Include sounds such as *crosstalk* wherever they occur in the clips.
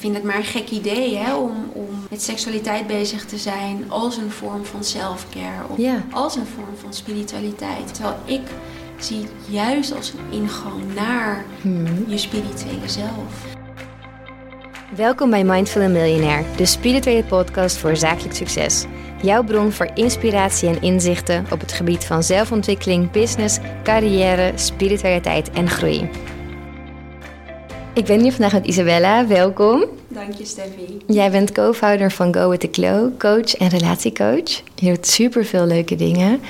vind het maar een gek idee hè, om, om met seksualiteit bezig te zijn als een vorm van self-care of Ja. als een vorm van spiritualiteit. Terwijl ik zie het juist als een ingang naar je spirituele zelf. Welkom bij Mindful and Millionaire, de spirituele podcast voor zakelijk succes. Jouw bron voor inspiratie en inzichten op het gebied van zelfontwikkeling, business, carrière, spiritualiteit en groei. Ik ben hier vandaag met Isabella, welkom. Dank je, Steffi. Jij bent co-founder van Go With The Glow, coach en relatiecoach. Je doet superveel leuke dingen.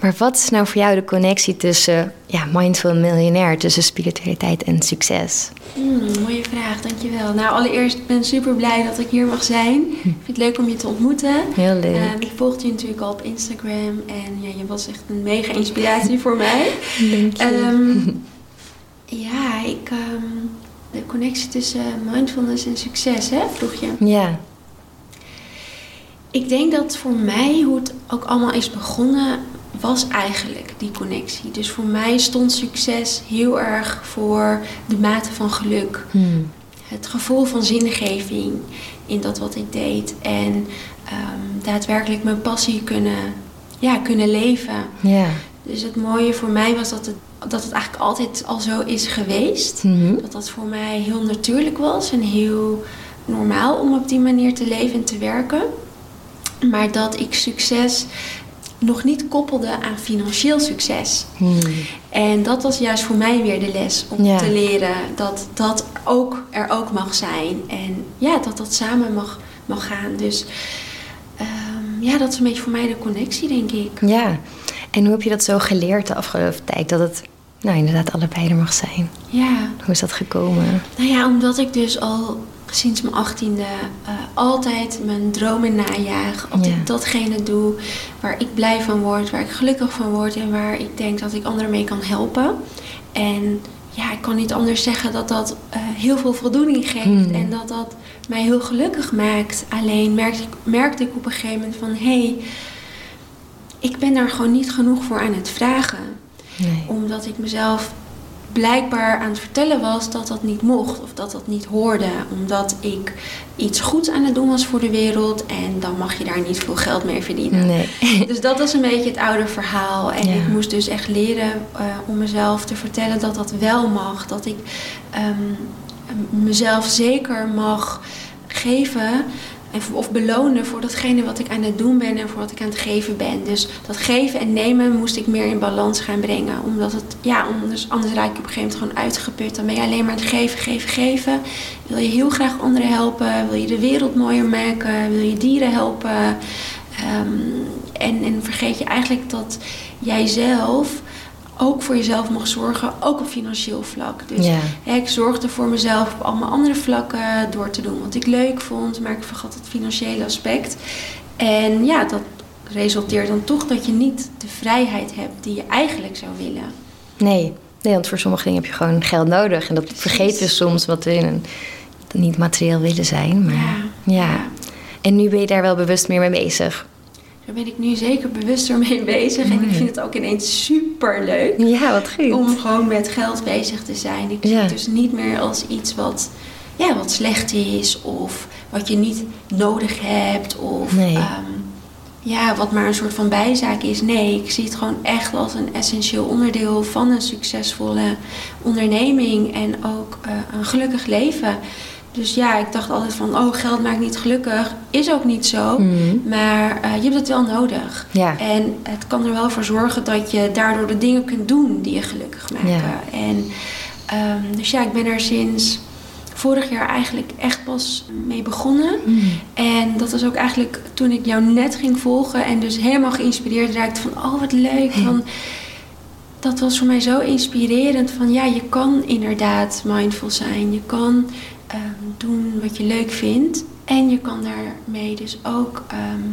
Maar wat is nou voor jou de connectie tussen ja, Mindful and Millionaire, tussen spiritualiteit en succes? Hmm, mooie vraag, dankjewel. Nou, allereerst ben ik super blij dat ik hier mag zijn. Ik vind het leuk om je te ontmoeten. Heel leuk. Ehm, ik volgde je natuurlijk al op Instagram en ja, je was echt een mega inspiratie voor mij. Dank je. Ehm, *laughs* ja, ik, ehm, de connectie tussen mindfulness en succes, hè, vroeg je. ja, Ik denk dat voor mij, hoe het ook allemaal is begonnen, was eigenlijk die connectie. Dus voor mij stond succes heel erg voor de mate van geluk. Hmm. Het gevoel van zingeving in dat wat ik deed. En ehm, daadwerkelijk mijn passie kunnen, ja, kunnen leven. ja. Dus het mooie voor mij was dat het, dat het eigenlijk altijd al zo is geweest. Mhm. Dat dat voor mij heel natuurlijk was en heel normaal om op die manier te leven en te werken. Maar dat ik succes nog niet koppelde aan financieel succes. Hmm. En dat was juist voor mij weer de les om Ja. te leren dat dat ook er ook mag zijn. En ja, dat dat samen mag, mag gaan. Dus ehm, ja, dat is een beetje voor mij de connectie, denk ik. Ja, en hoe heb je dat zo geleerd de afgelopen tijd? Dat het nou inderdaad allebei er mag zijn. Ja, Hoe is dat gekomen? nou ja, omdat ik dus al sinds mijn achttiende eh altijd mijn dromen najaag. Altijd Ja. datgene doe waar ik blij van word, waar ik gelukkig van word en waar ik denk dat ik anderen mee kan helpen. En ja, ik kan niet anders zeggen dat dat eh, heel veel voldoening geeft Hmm. en dat dat mij heel gelukkig maakt. Alleen merkte ik, merkte ik op een gegeven moment van hé, hey, ik ben daar gewoon niet genoeg voor aan het vragen Nee. omdat ik mezelf blijkbaar aan het vertellen was dat dat niet mocht of dat dat niet hoorde. Omdat ik iets goeds aan het doen was voor de wereld en dan mag je daar niet veel geld mee verdienen. Nee. *laughs* Dus dat was een beetje het oude verhaal. En Ja. ik moest dus echt leren eh, om mezelf te vertellen dat dat wel mag. Dat ik ehm, mezelf zeker mag geven of belonen voor datgene wat ik aan het doen ben en voor wat ik aan het geven ben. Dus dat geven en nemen moest ik meer in balans gaan brengen. Omdat het, ja, anders, anders raak ik op een gegeven moment gewoon uitgeput. Dan ben je alleen maar het geven, geven, geven. Wil je heel graag anderen helpen? Wil je de wereld mooier maken? Wil je dieren helpen? Ehm, en, en vergeet je eigenlijk dat jij zelf ook voor jezelf mag zorgen, ook op financieel vlak. Dus Ja. hè, ik zorgde voor mezelf op allemaal andere vlakken door te doen wat ik leuk vond, maar ik vergat het financiële aspect. En ja, dat resulteert dan toch dat je niet de vrijheid hebt die je eigenlijk zou willen. Nee. nee, want voor sommige dingen heb je gewoon geld nodig. En dat Precies. vergeten we soms wat we in een, niet materieel willen zijn. Maar ja. Ja. En nu ben je daar wel bewust meer mee bezig. Daar ben ik nu zeker bewuster mee *laughs* bezig. En ik vind het ook ineens super leuk. Ja, wat goed. om gewoon met geld bezig te zijn. Ik zie Ja. het dus niet meer als iets wat, ja, wat slecht is of wat je niet nodig hebt of Nee. ehm, ja, wat maar een soort van bijzaak is. Nee, ik zie het gewoon echt als een essentieel onderdeel van een succesvolle onderneming en ook eh, een gelukkig leven. Dus ja, ik dacht altijd van, oh, geld maakt niet gelukkig. Is ook niet zo. Mhm. Maar eh, je hebt het wel nodig. Ja. En het kan er wel voor zorgen dat je daardoor de dingen kunt doen die je gelukkig maken. Ja. En ehm, dus ja, ik ben er sinds vorig jaar eigenlijk echt pas mee begonnen. Mhm. En dat was ook eigenlijk toen ik jou net ging volgen en dus helemaal geïnspireerd raakte van, oh wat leuk. Van, dat was voor mij zo inspirerend van ja, je kan inderdaad mindful zijn. Je kan ehm, doen wat je leuk vindt. En je kan daarmee dus ook ehm,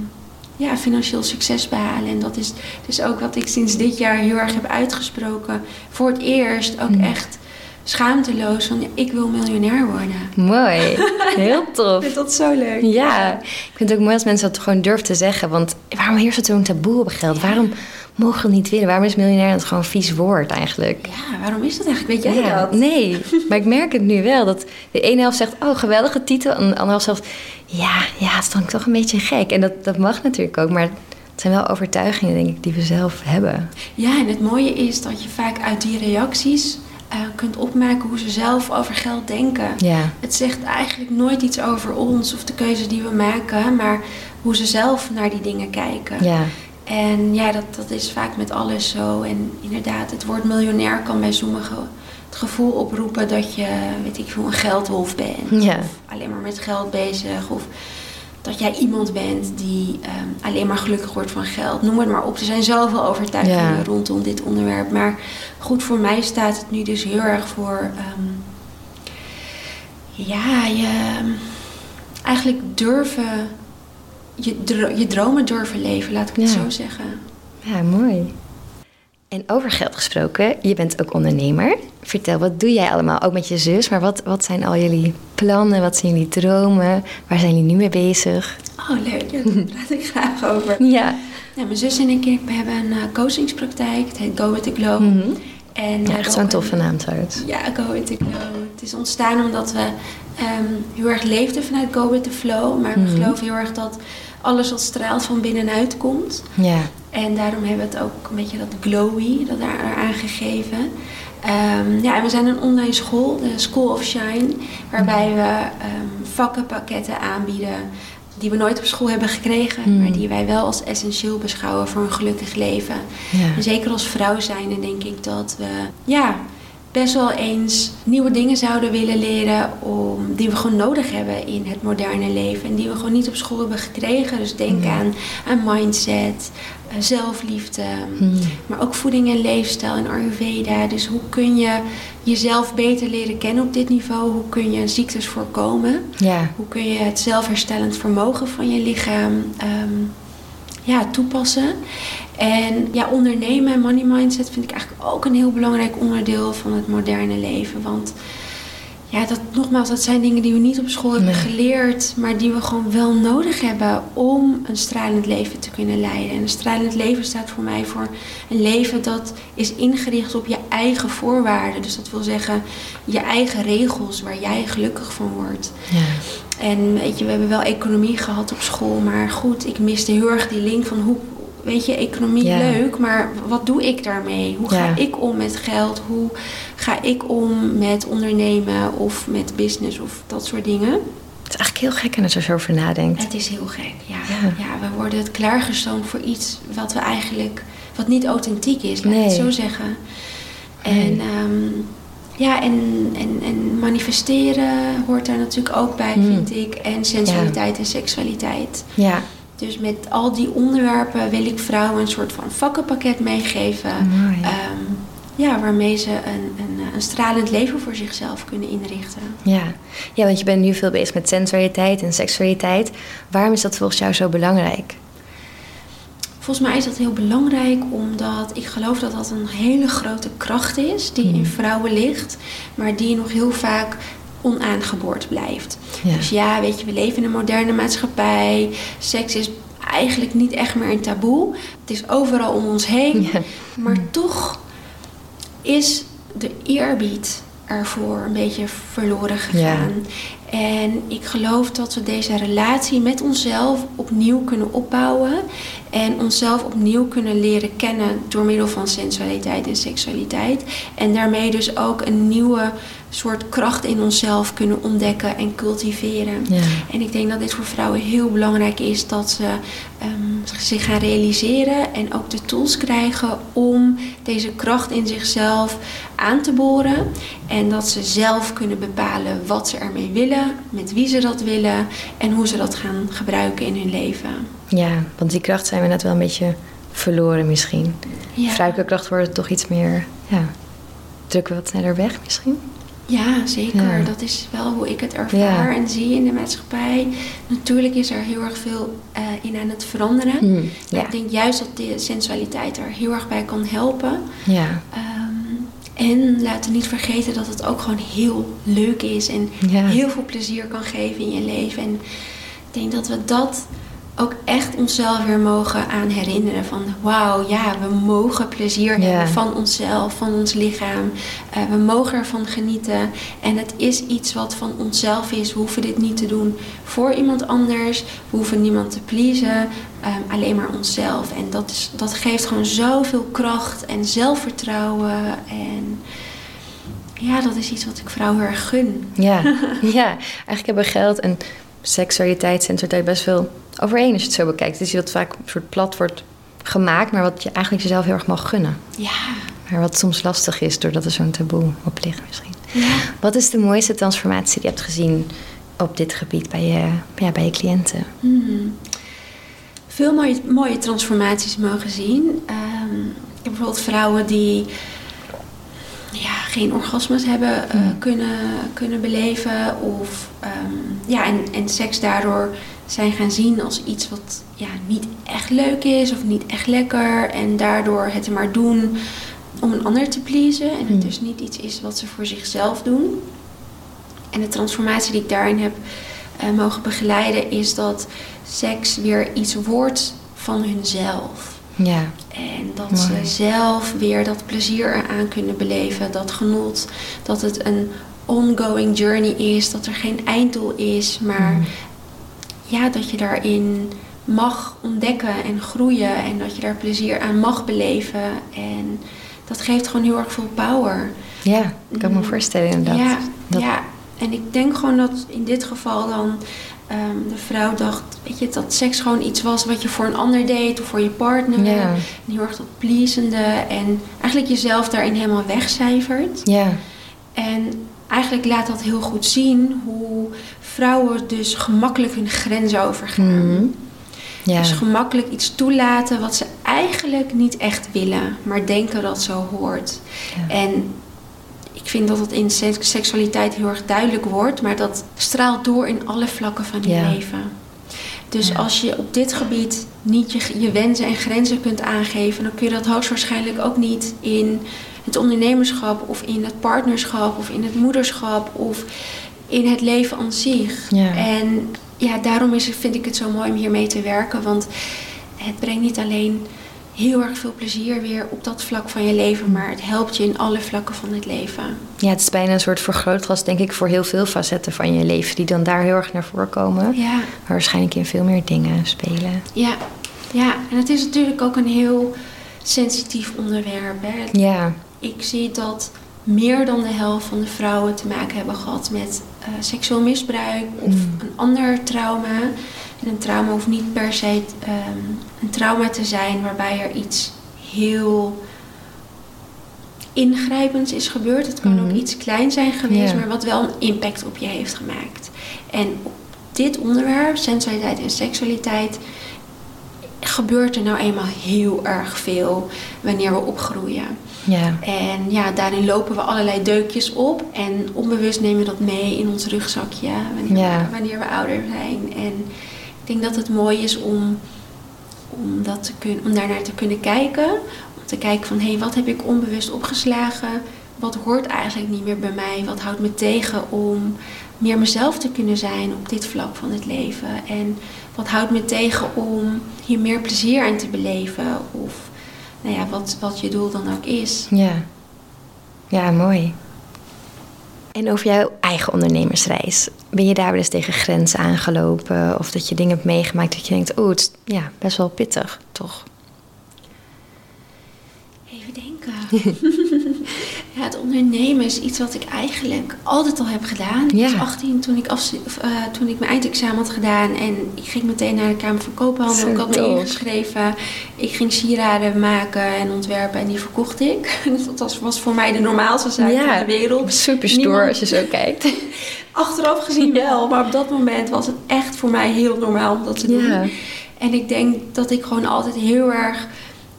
ja, financieel succes behalen. En dat is dus ook wat ik sinds dit jaar heel erg heb uitgesproken. Voor het eerst ook Mm. echt schaamteloos van ik wil miljonair worden. Mooi, *laughs* heel tof. Ik vind dat zo leuk. Ja, ik vind het ook mooi als mensen dat gewoon durven te zeggen. Want waarom heerst het zo'n taboe op geld? Waarom mogen we niet willen? Waarom is miljonair het gewoon een vies woord eigenlijk? Ja, waarom is dat eigenlijk? Weet jij Ja, dat? Nee, *laughs* maar ik merk het nu wel. Dat de ene helft zegt, oh, geweldige titel. En de andere helft zegt, ja, ja, het is dan toch een beetje gek. En dat, dat mag natuurlijk ook, maar het zijn wel overtuigingen, denk ik, die we zelf hebben. Ja, en het mooie is dat je vaak uit die reacties eh, kunt opmerken hoe ze zelf over geld denken. Ja, Het zegt eigenlijk nooit iets over ons of de keuzes die we maken, maar hoe ze zelf naar die dingen kijken. ja, En ja, dat, dat is vaak met alles zo. En inderdaad, het woord miljonair kan bij sommigen het gevoel oproepen dat je, weet ik veel, een geldwolf bent. Ja. Of alleen maar met geld bezig. Of dat jij iemand bent die ehm, alleen maar gelukkig wordt van geld. Noem het maar op. Er zijn zoveel overtuigingen Ja. rondom dit onderwerp. Maar goed, voor mij staat het nu dus heel erg voor... ehm, ja, je eigenlijk durven... Je, dro- je dromen durven leven, laat ik het Ja. zo zeggen. ja, mooi. En over geld gesproken, je bent ook ondernemer. Vertel, wat doe jij allemaal? Ook met je zus, maar wat, wat zijn al jullie plannen? Wat zijn jullie dromen? Waar zijn jullie nu mee bezig? Oh, leuk. Ja, daar praat ik graag over. *laughs* Ja, Ja, mijn zus en ik we hebben een eh, coachingspraktijk. Het heet Go With The Glow. Mhm. En, ja eh, echt zo'n toffe naam trouwens. Ja, Go With The Glow. Het is ontstaan omdat we ehm, heel erg leefden vanuit Go With The Flow. Maar we Mhm. geloven heel erg dat alles wat straalt van binnenuit komt. Ja, En daarom hebben we het ook een beetje dat glowy, dat daar eraan gegeven. Ehm, ja, en we zijn een online school, de School of Shine, waarbij we ehm, vakkenpakketten aanbieden die we nooit op school hebben gekregen, Hmm. maar die wij wel als essentieel beschouwen voor een gelukkig leven. ja. En zeker als vrouw zijn, denk ik dat we ja, best wel eens nieuwe dingen zouden willen leren om, die we gewoon nodig hebben in het moderne leven. En die we gewoon niet op school hebben gekregen. Dus denk aan, aan mindset, eh, zelfliefde, Hmm. maar ook voeding en leefstijl en Ayurveda. Dus hoe kun je jezelf beter leren kennen op dit niveau? Hoe kun je ziektes voorkomen? Ja, Hoe kun je het zelfherstellend vermogen van je lichaam ehm, ja, toepassen? En ja, ondernemen en money mindset vind ik eigenlijk ook een heel belangrijk onderdeel van het moderne leven. Want ja, dat, nogmaals, dat zijn dingen die we niet op school hebben Nee. geleerd, maar die we gewoon wel nodig hebben om een stralend leven te kunnen leiden. En een stralend leven staat voor mij voor een leven dat is ingericht op je eigen voorwaarden. Dus dat wil zeggen je eigen regels waar jij gelukkig van wordt. ja, En weet je, we hebben wel economie gehad op school, maar goed, ik miste heel erg die link van hoe, weet je, economie Ja. leuk, maar wat doe ik daarmee? Hoe ga Ja. ik om met geld? Hoe ga ik om met ondernemen of met business of dat soort dingen? het is eigenlijk heel gek als je er zo over nadenkt. Het is heel gek, ja. Ja. ja. we worden het klaargestoomd voor iets wat we eigenlijk, wat niet authentiek is, laat ik het zo zeggen. En ehm, ja, en, en, en manifesteren hoort daar natuurlijk ook bij, Hmm. vind ik. En sensualiteit en seksualiteit. Ja, Dus met al die onderwerpen wil ik vrouwen een soort van vakkenpakket meegeven. Ehm, ja, waarmee ze een, een, een stralend leven voor zichzelf kunnen inrichten. ja. ja, want je bent nu veel bezig met sensualiteit en seksualiteit. Waarom is dat volgens jou zo belangrijk? Volgens mij is dat heel belangrijk omdat ik geloof dat dat een hele grote kracht is die in vrouwen ligt, maar die nog heel vaak onaangeboord blijft. Ja. Dus ja, weet je, we leven in een moderne maatschappij. Seks is eigenlijk niet echt meer een taboe. Het is overal om ons heen. Ja. Maar toch is de eerbied ervoor een beetje verloren gegaan. En ik geloof dat we deze relatie met onszelf opnieuw kunnen opbouwen. En onszelf opnieuw kunnen leren kennen door middel van sensualiteit en seksualiteit. En daarmee dus ook een nieuwe soort kracht in onszelf kunnen ontdekken en cultiveren. Ja. En ik denk dat dit voor vrouwen heel belangrijk is dat ze ehm, zich gaan realiseren en ook de tools krijgen om deze kracht in zichzelf aan te boren. En dat ze zelf kunnen bepalen wat ze ermee willen, met wie ze dat willen en hoe ze dat gaan gebruiken in hun leven. ja, want die kracht zijn we net wel een beetje verloren misschien. Ja. Vrouwelijke kracht wordt toch iets meer, ja, drukken we wat sneller weg misschien? Ja, zeker. Ja. Dat is wel hoe ik het ervaar Ja. en zie in de maatschappij. Natuurlijk is er heel erg veel eh, in aan het veranderen. Hmm, ja. Ik denk juist dat de sensualiteit er heel erg bij kan helpen. Ja, Ehm, En laten niet vergeten dat het ook gewoon heel leuk is en heel veel plezier kan geven in je leven. En ik denk dat we dat ook echt onszelf weer mogen aan herinneren. Van wauw, ja, we mogen plezier hebben van onszelf, van ons lichaam. Eh, we mogen ervan genieten. En het is iets wat van onszelf is. We hoeven dit niet te doen voor iemand anders. We hoeven niemand te pleasen. Ehm, alleen maar onszelf. En dat, is, dat geeft gewoon zoveel kracht en zelfvertrouwen. En ja, dat is iets wat ik vrouwen heel erg gun. Ja, *laughs* ja. eigenlijk hebben geld en seksualiteit daar best veel overeen als je het zo bekijkt. Is iets wat vaak een soort plat wordt gemaakt, maar wat je eigenlijk jezelf heel erg mag gunnen. Ja, Maar wat soms lastig is doordat er zo'n taboe op ligt misschien. ja. Wat is de mooiste transformatie die je hebt gezien op dit gebied bij je, ja, bij je cliënten? Mhm. Veel mooie, mooie transformaties mogen zien. Ehm, ik heb bijvoorbeeld vrouwen die ja, geen orgasmes hebben eh, Mm. kunnen, kunnen beleven. Of ehm, ja, en, en seks daardoor zijn gaan zien als iets wat ja, niet echt leuk is of niet echt lekker. En daardoor het maar doen om een ander te pleasen. En het Mm. dus niet iets is wat ze voor zichzelf doen. En de transformatie die ik daarin heb eh, mogen begeleiden, is dat seks weer iets wordt van hunzelf. Ja, En dat Mooi. ze zelf weer dat plezier eraan kunnen beleven, dat genot, dat het een ongoing journey is, dat er geen einddoel is, maar Mm. ja, dat je daarin mag ontdekken en groeien en dat je daar plezier aan mag beleven. En dat geeft gewoon heel erg veel power. ja ik kan me Mm. voorstellen inderdaad. Ja, Dat- ja, en ik denk gewoon dat in dit geval dan ehm, de vrouw dacht, weet je, dat seks gewoon iets was wat je voor een ander deed of voor je partner. Ja. En heel erg dat pleasende en eigenlijk jezelf daarin helemaal wegcijfert. Ja, En eigenlijk laat dat heel goed zien hoe vrouwen dus gemakkelijk hun grenzen overgaan. Mhm. ja. Dus gemakkelijk iets toelaten wat ze eigenlijk niet echt willen, maar denken dat zo hoort. Ja. En ik vind dat het in seks- seksualiteit heel erg duidelijk wordt, maar dat straalt door in alle vlakken van je Ja. leven. Dus Ja. als je op dit gebied niet je, je wensen en grenzen kunt aangeven, dan kun je dat hoogstwaarschijnlijk ook niet in het ondernemerschap of in het partnerschap of in het moederschap of in het leven aan zich. Ja. En ja, daarom is, vind ik het zo mooi om hiermee te werken, want het brengt niet alleen heel erg veel plezier weer op dat vlak van je leven, maar het helpt je in alle vlakken van het leven. ja, het is bijna een soort vergrootglas, denk ik, voor heel veel facetten van je leven, die dan daar heel erg naar voren komen. Ja, Maar waarschijnlijk in veel meer dingen spelen. ja, ja. En het is natuurlijk ook een heel sensitief onderwerp. Hè. Ja, Ik zie dat meer dan de helft van de vrouwen te maken hebben gehad met eh, seksueel misbruik of Mm. een ander trauma. En een trauma hoeft niet per se ehm, een trauma te zijn waarbij er iets heel ingrijpends is gebeurd. Het kan Mhm. ook iets klein zijn geweest, maar wat wel een impact op je heeft gemaakt. En op dit onderwerp, sensualiteit en seksualiteit, gebeurt er nou eenmaal heel erg veel wanneer we opgroeien. ja, En ja, daarin lopen we allerlei deukjes op. En onbewust nemen we dat mee in ons rugzakje wanneer, Ja. we, wanneer we ouder zijn. En ik denk dat het mooi is om, om, dat te kun, om daarnaar te kunnen kijken. Om te kijken van, hé, hey, wat heb ik onbewust opgeslagen? Wat hoort eigenlijk niet meer bij mij? Wat houdt me tegen om meer mezelf te kunnen zijn op dit vlak van het leven? En wat houdt me tegen om hier meer plezier aan te beleven? Of nou ja, wat, wat je doel dan ook is. ja. Ja, mooi. En over jouw eigen ondernemersreis. Ben je daar wel eens tegen grenzen aangelopen? Of dat je dingen hebt meegemaakt dat je denkt, oh, het is ja, best wel pittig, toch? Even denken. *laughs* ja, het ondernemen is iets wat ik eigenlijk altijd al heb gedaan. Ik Ja. was 18 toen ik, of, eh, toen ik mijn eindexamen had gedaan. En ik ging meteen naar de Kamer van Koophandel. Ik had me ingeschreven. Ik ging sieraden maken en ontwerpen en die verkocht ik. *laughs* Dus dat was, voor mij de normaalste zaak van de wereld. Super stoer Niemand- als je zo kijkt. *laughs* Achteraf gezien wel, maar op dat moment was het echt voor mij heel normaal om dat te doen. Ja. En ik denk dat ik gewoon altijd heel erg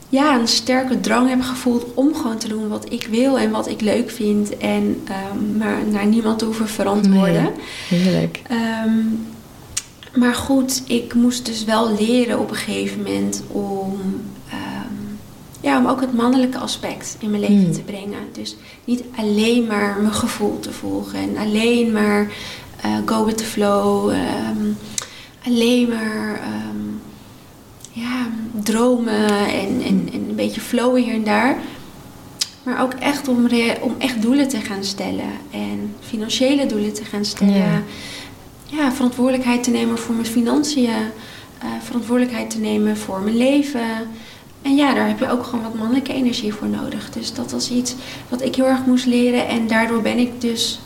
ja, een sterke drang heb gevoeld om gewoon te doen wat ik wil en wat ik leuk vind. En ehm, maar naar niemand te hoeven verantwoorden. Nee, heerlijk. Ehm, maar goed, ik moest dus wel leren op een gegeven moment om ehm, ja, om ook het mannelijke aspect in mijn leven Hmm. te brengen. Dus niet alleen maar mijn gevoel te volgen en alleen maar eh, go with the flow. alleen maar ja, dromen en, en, en een beetje flowen hier en daar. Maar ook echt om, om echt doelen te gaan stellen. En financiële doelen te gaan stellen. Ja. Ja, verantwoordelijkheid te nemen voor mijn financiën. eh, verantwoordelijkheid te nemen voor mijn leven. En ja, daar heb je ook gewoon wat mannelijke energie voor nodig. Dus dat was iets wat ik heel erg moest leren. En daardoor ben ik dus...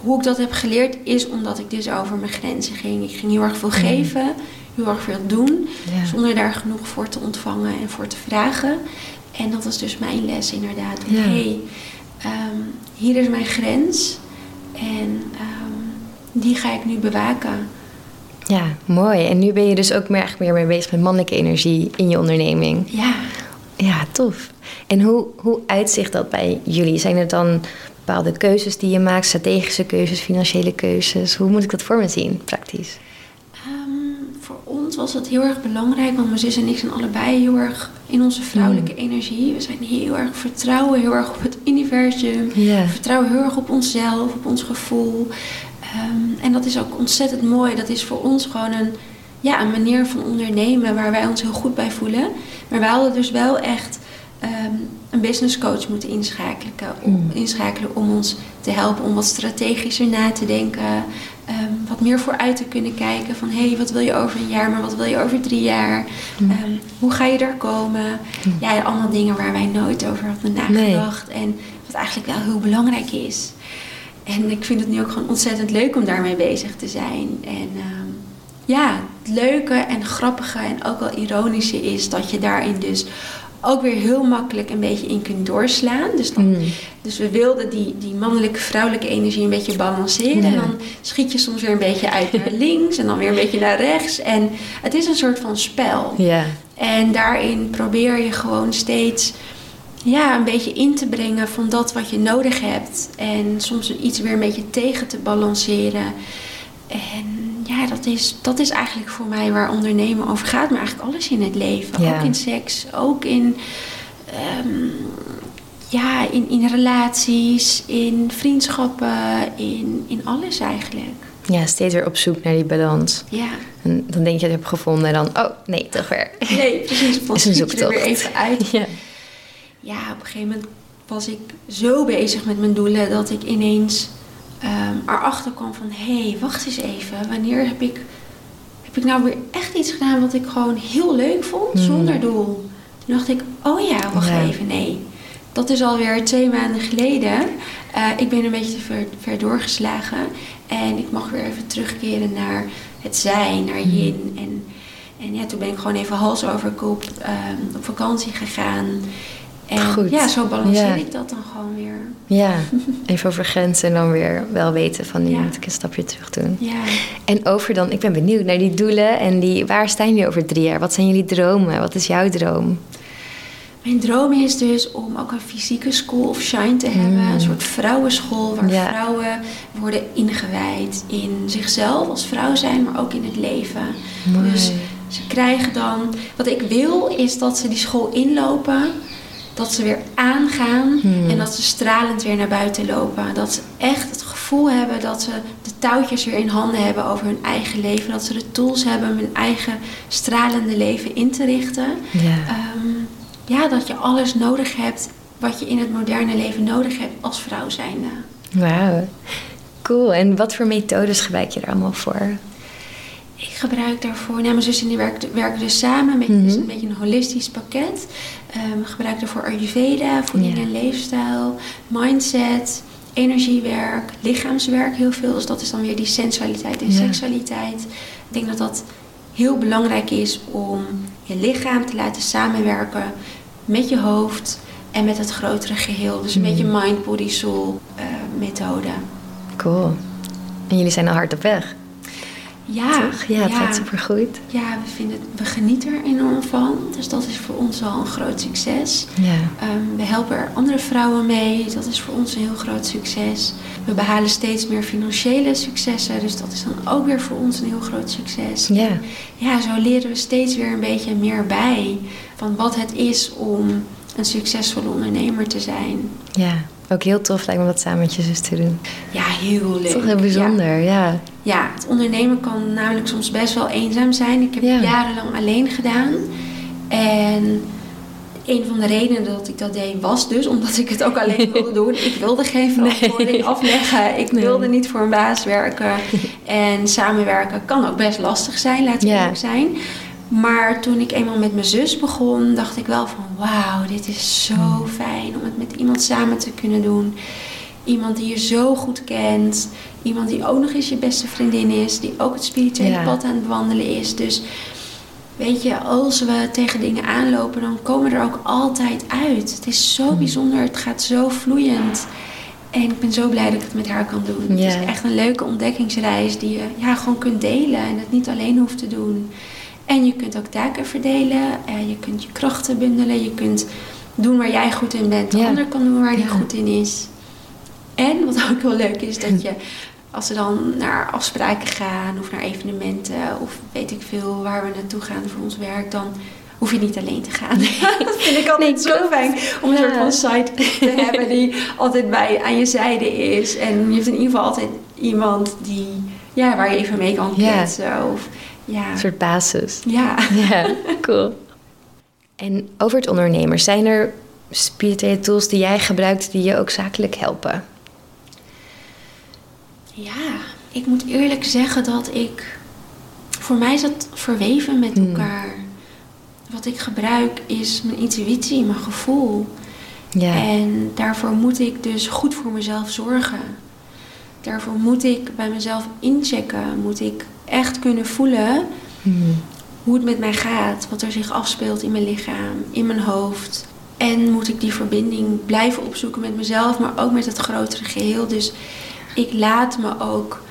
Hoe ik dat heb geleerd is omdat ik dus over mijn grenzen ging. Ik ging heel erg veel geven. Heel erg veel doen. Ja. Zonder daar genoeg voor te ontvangen en voor te vragen. En dat was dus mijn les inderdaad. Ja. hey, ehm, hier is mijn grens. En ehm, die ga ik nu bewaken. Ja, mooi. En nu ben je dus ook meer, meer mee bezig met mannelijke energie in je onderneming. Ja, Ja, tof. En hoe, hoe uitzicht dat bij jullie? Zijn er dan bepaalde keuzes die je maakt, strategische keuzes, financiële keuzes? Hoe moet ik dat voor me zien, praktisch? Ehm, voor ons was dat heel erg belangrijk, want mijn zus en ik zijn allebei heel erg in onze vrouwelijke energie. We zijn heel erg vertrouwen, heel erg op het universum. We vertrouwen heel erg op onszelf, op ons gevoel. Ehm, en dat is ook ontzettend mooi. Dat is voor ons gewoon een, ja, een manier van ondernemen waar wij ons heel goed bij voelen. Maar wij hadden dus wel echt ehm, een business coach moeten inschakelen om, Mm. inschakelen om ons te helpen om wat strategischer na te denken. ehm, wat meer vooruit te kunnen kijken van hé, hey, wat wil je over een jaar, maar wat wil je over drie jaar? Mm. Ehm, hoe ga je daar komen? Ja, allemaal dingen waar wij nooit over hadden nagedacht. En wat eigenlijk wel heel belangrijk is. En ik vind het nu ook gewoon ontzettend leuk om daarmee bezig te zijn. En ja, het leuke en grappige en ook wel ironische is dat je daarin dus ook weer heel makkelijk een beetje in kunt doorslaan. Dus, dan, Mm. dus we wilden die, die mannelijke, vrouwelijke energie een beetje balanceren. Ja. En dan schiet je soms weer een beetje uit naar *laughs* links en dan weer een beetje naar rechts. En het is een soort van spel. Ja. En daarin probeer je gewoon steeds ja, een beetje in te brengen van dat wat je nodig hebt. En soms iets weer een beetje tegen te balanceren. En ja, dat is, dat is eigenlijk voor mij waar ondernemen over gaat. Maar eigenlijk alles in het leven. Ja. Ook in seks, ook in, ehm, ja, in, in relaties, in vriendschappen, in, in alles eigenlijk. ja, steeds weer op zoek naar die balans. Ja, En dan denk je dat je hebt gevonden en dan, oh nee, toch weer. nee, precies. *laughs* Dan Is een er weer even uit. Ja. ja, op een gegeven moment was ik zo bezig met mijn doelen dat ik ineens ehm, erachter kwam van hé, hey, wacht eens even, wanneer heb ik, heb ik nou weer echt iets gedaan wat ik gewoon heel leuk vond Hmm. zonder doel? Toen dacht ik, oh ja, wacht Ja. even, nee. Dat is alweer twee maanden geleden. Eh, ik ben een beetje te ver, ver doorgeslagen. En ik mag weer even terugkeren naar het zijn, naar Hmm. yin. En, en ja, toen ben ik gewoon even hals over kop ehm, op vakantie gegaan. En Goed. ja, zo balanceer Ja. ik dat dan gewoon weer. ja, *laughs* even over grenzen en dan weer wel weten van nu Ja. moet ik een stapje terug doen. Ja. En over dan, ik ben benieuwd naar die doelen en die, waar staan jullie over drie jaar? Wat zijn jullie dromen? Wat is jouw droom? Mijn droom is dus om ook een fysieke school of shine te hebben. Mm. Een soort vrouwenschool waar Ja. vrouwen worden ingewijd in zichzelf als vrouw zijn, maar ook in het leven. Mooi. Dus ze krijgen dan. Wat ik wil is dat ze die school inlopen. Dat ze weer aangaan Hmm. en dat ze stralend weer naar buiten lopen. Dat ze echt het gevoel hebben dat ze de touwtjes weer in handen hebben over hun eigen leven. Dat ze de tools hebben om hun eigen stralende leven in te richten. Ja. Ehm, ja, dat je alles nodig hebt wat je in het moderne leven nodig hebt als vrouw zijnde. Wauw. Cool. En wat voor methodes gebruik je er allemaal voor? Ik gebruik daarvoor, nou, mijn zus en die werken, werken dus samen met dus een beetje een holistisch pakket. Ehm, ik gebruik daarvoor Ayurveda, voeding Ja. en leefstijl, mindset, energiewerk, lichaamswerk heel veel. Dus dat is dan weer die sensualiteit en Ja. seksualiteit. Ik denk dat dat heel belangrijk is om je lichaam te laten samenwerken met je hoofd en met het grotere geheel. Dus een Mhm. beetje mind, body, soul eh, methode. Cool. En jullie zijn al hard op weg, Ja, toch? Ja, het gaat supergoed. Ja, we, vinden, het- we genieten er enorm van. Dus dat is voor ons al een groot succes. Ja. Ehm, we helpen er andere vrouwen mee. Dat is voor ons een heel groot succes. We behalen steeds meer financiële successen. Dus dat is dan ook weer voor ons een heel groot succes. Ja. Ja, zo leren we steeds weer een beetje meer bij. Van wat het is om een succesvolle ondernemer te zijn. Ja, ook heel tof lijkt me dat samen met je zus te doen. Ja, heel leuk. Toch heel bijzonder, ja. ja. Ja, het ondernemen kan namelijk soms best wel eenzaam zijn. Ik heb Ja. jarenlang alleen gedaan. En een van de redenen dat ik dat deed was dus omdat ik het ook alleen *laughs* wilde doen. Ik wilde geen verantwoording Nee. afleggen. Ik Nee. wilde niet voor een baas werken. *laughs* En samenwerken kan ook best lastig zijn, laten we Ja. eerlijk zijn. Maar toen ik eenmaal met mijn zus begon, dacht ik wel van wauw, dit is zo Hmm. fijn om het met iemand samen te kunnen doen. Iemand die je zo goed kent. Iemand die ook nog eens je beste vriendin is. Die ook het spirituele Ja. pad aan het bewandelen is. Dus weet je, als we tegen dingen aanlopen, dan komen we er ook altijd uit. Het is Hmm. zo bijzonder. Het gaat zo vloeiend. En ik ben zo blij dat ik het met haar kan doen. Ja. Het is echt een leuke ontdekkingsreis die je ja, gewoon kunt delen. En het niet alleen hoeft te doen. En je kunt ook taken verdelen. En je kunt je krachten bundelen. Je kunt doen waar jij goed in bent. De Ja. ander kan doen waar hij Ja. goed in is. En wat *laughs* ook heel leuk is, dat je als we dan naar afspraken gaan of naar evenementen of weet ik veel waar we naartoe gaan voor ons werk, dan hoef je niet alleen te gaan. *laughs* dat vind ik altijd Nee, zo fijn om een Ja. soort van sidekick te *laughs* hebben die altijd bij aan je zijde is. En je hebt in ieder geval altijd iemand die, ja, waar je even mee kan Ja. kletsen. Of, ja. Een soort basis. ja. *laughs* Ja, cool. En over het ondernemer, zijn er spirituele tools die jij gebruikt die je ook zakelijk helpen? Ja, ik moet eerlijk zeggen dat ik. Voor mij is dat verweven met Hmm. elkaar. Wat ik gebruik is mijn intuïtie, mijn gevoel. Ja, En daarvoor moet ik dus goed voor mezelf zorgen. Daarvoor moet ik bij mezelf inchecken. Moet ik echt kunnen voelen Hmm. hoe het met mij gaat. Wat er zich afspeelt in mijn lichaam, in mijn hoofd. En moet ik die verbinding blijven opzoeken met mezelf, maar ook met het grotere geheel. Dus ik laat me ook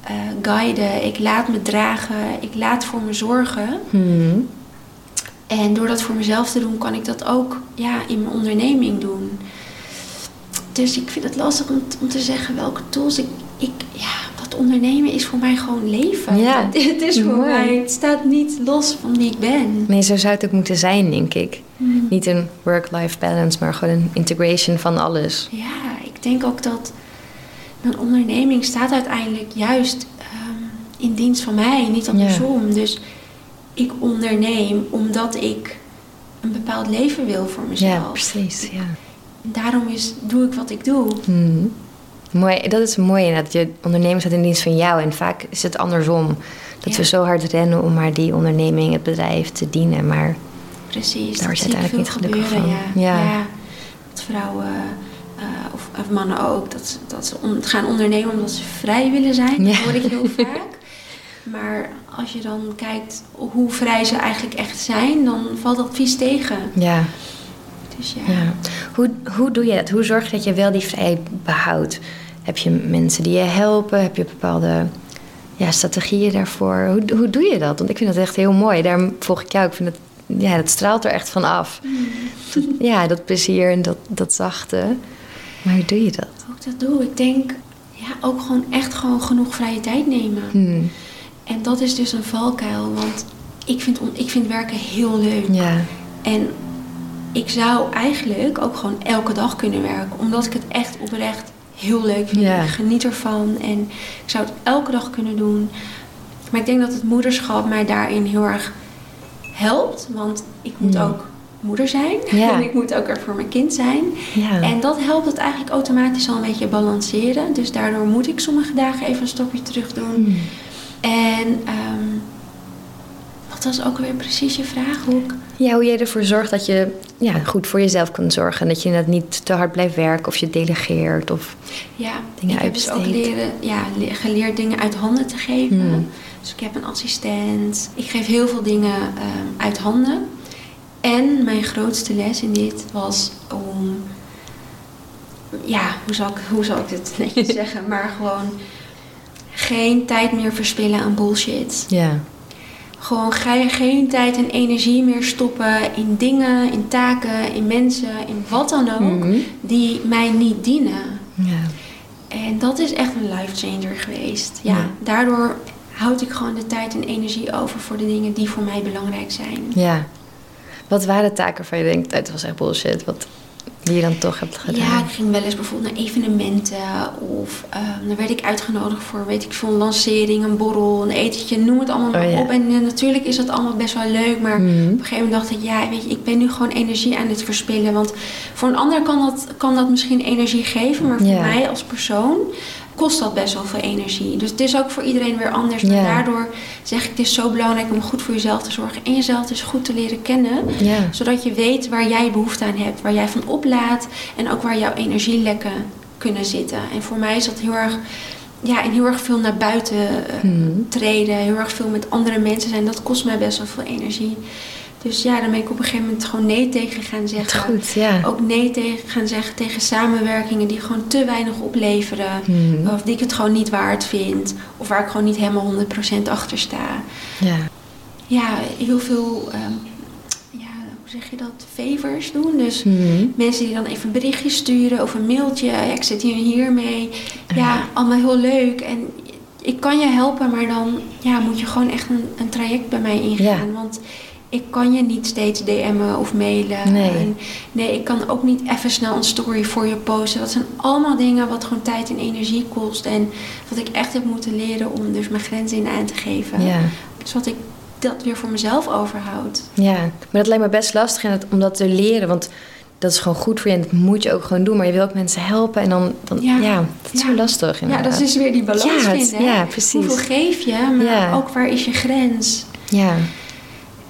eh, guiden. Ik laat me dragen. Ik laat voor me zorgen. Hmm. En door dat voor mezelf te doen, kan ik dat ook ja, in mijn onderneming doen. Dus ik vind het lastig om, om te zeggen welke tools ik, ik. Ja, ondernemen is voor mij gewoon leven. Ja, *laughs* Het, is voor mooi. mij. Het staat niet los van wie ik ben. Nee, zo zou het ook moeten zijn, denk ik. Hmm. Niet een work-life balance, maar gewoon een integration van alles. Ja, ik denk ook dat een onderneming staat uiteindelijk juist ehm, in dienst van mij, niet andersom. Dus ik onderneem omdat ik een bepaald leven wil voor mezelf. Ja, precies. Ja. Daarom is, doe ik wat ik doe. Hmm. Mooi, dat is mooi inderdaad. Je onderneming staat in dienst van jou. En vaak is het andersom. Dat Ja. we zo hard rennen om maar die onderneming, het bedrijf te dienen. Maar Precies, Daar word je zie ik uiteindelijk niet gelukkig gebeuren, van. Ja. Ja. Dat vrouwen, eh, of, of mannen ook, dat, ze- dat ze on- gaan ondernemen omdat ze vrij willen zijn. Dat hoor ik heel *laughs* vaak. Maar als je dan kijkt hoe vrij ze eigenlijk echt zijn, dan valt dat vies tegen. ja, Dus ja. ja. Hoe, hoe doe je dat? Hoe zorg je dat je wel die vrijheid behoudt? Heb je mensen die je helpen? Heb je bepaalde ja, strategieën daarvoor? Hoe, hoe doe je dat? Want ik vind dat echt heel mooi. Daarom volg ik jou. Ik vind het, ja, dat straalt er echt van af. Ja, dat plezier en dat, dat zachte. Maar hoe doe je dat? Ook dat doe ik. denk, ja, ook gewoon echt gewoon genoeg vrije tijd nemen. Hmm. En dat is dus een valkuil, want ik vind, ik vind werken heel leuk. Ja, En ik zou eigenlijk ook gewoon elke dag kunnen werken, omdat ik het echt oprecht heel leuk vind. Ik geniet ervan en ik zou het elke dag kunnen doen. Maar ik denk dat het moederschap mij daarin heel erg helpt, want ik moet Ja. ook moeder zijn *laughs* en ik moet ook er voor mijn kind zijn. En dat helpt het eigenlijk automatisch al een beetje balanceren. Dus daardoor moet ik sommige dagen even een stapje terug doen. Hmm. En ehm, wat was ook weer precies je vraag? Hoe Ja, hoe jij ervoor zorgt dat je ja, goed voor jezelf kan zorgen. Dat je inderdaad niet te hard blijft werken of je delegeert. Of... Ja, Dingen ik heb dus ook leren, ja, le- geleerd dingen uit handen te geven. Hmm. Dus ik heb een assistent. Ik geef heel veel dingen ehm, uit handen. En mijn grootste les in dit was om... Ja, hoe zal ik, hoe zal ik dit netjes *laughs* zeggen? Maar gewoon geen tijd meer verspillen aan bullshit. Ja. Gewoon ga je geen tijd en energie meer stoppen in dingen, in taken, in mensen, in wat dan ook, Mhm. die mij niet dienen. Ja. En dat is echt een life changer geweest. Ja, Ja. daardoor houd ik gewoon de tijd en energie over voor de dingen die voor mij belangrijk zijn. ja. Wat waren taken waarvan je denkt, het was echt bullshit, wat die je dan toch hebt gedaan? Ja, ik ging wel eens bijvoorbeeld naar evenementen of ehm, dan werd ik uitgenodigd voor, weet ik veel, een lancering, een borrel, een etentje, noem het allemaal maar Oh, ja. op. En eh, natuurlijk is dat allemaal best wel leuk, maar Mhm. op een gegeven moment dacht ik, ja, weet je, ik ben nu gewoon energie aan het verspillen. Want voor een ander kan dat, kan dat misschien energie geven, maar voor Ja. mij als persoon kost dat best wel veel energie. Dus het is ook voor iedereen weer anders. Daardoor zeg ik, het is zo belangrijk om goed voor jezelf te zorgen en jezelf dus goed te leren kennen zodat je weet waar jij behoefte aan hebt, waar jij van oplaadt en ook waar jouw energielekken kunnen zitten. En voor mij is dat heel erg, ja, en heel erg veel naar buiten eh, Mhm. treden, heel erg veel met andere mensen zijn. Dat kost mij best wel veel energie. Dus ja, dan ben ik op een gegeven moment gewoon nee tegen gaan zeggen. Goed, ja. Ook nee tegen gaan zeggen tegen samenwerkingen die gewoon te weinig opleveren. Mhm. Of die ik het gewoon niet waard vind. Of waar ik gewoon niet helemaal 100% achter sta Ja. ja, heel veel, ehm, ja, hoe zeg je dat, favors doen. Dus Mhm. mensen die dan even een berichtje sturen of een mailtje. Ja, ik zit hier en hier mee. Ja, allemaal heel leuk. En ik kan je helpen, maar dan ja, moet je gewoon echt een, een traject bij mij ingaan. Ja. Want ik kan je niet steeds DM'en of mailen. Nee. En nee, ik kan ook niet even snel een story voor je posten. Dat zijn allemaal dingen wat gewoon tijd en energie kost. En wat ik echt heb moeten leren om dus mijn grenzen in aan te geven. Ja. Zodat ik dat weer voor mezelf overhoud. ja, maar dat lijkt me best lastig en om dat te leren, want dat is gewoon goed voor je en dat moet je ook gewoon doen. Maar je wil ook mensen helpen en dan, dan ja, Ja. dat is Ja. zo lastig Ja, inderdaad. dat is dus weer die balans Ja, vinden. ja, precies. Hoeveel geef je, maar Ja. ook waar is je grens? Ja,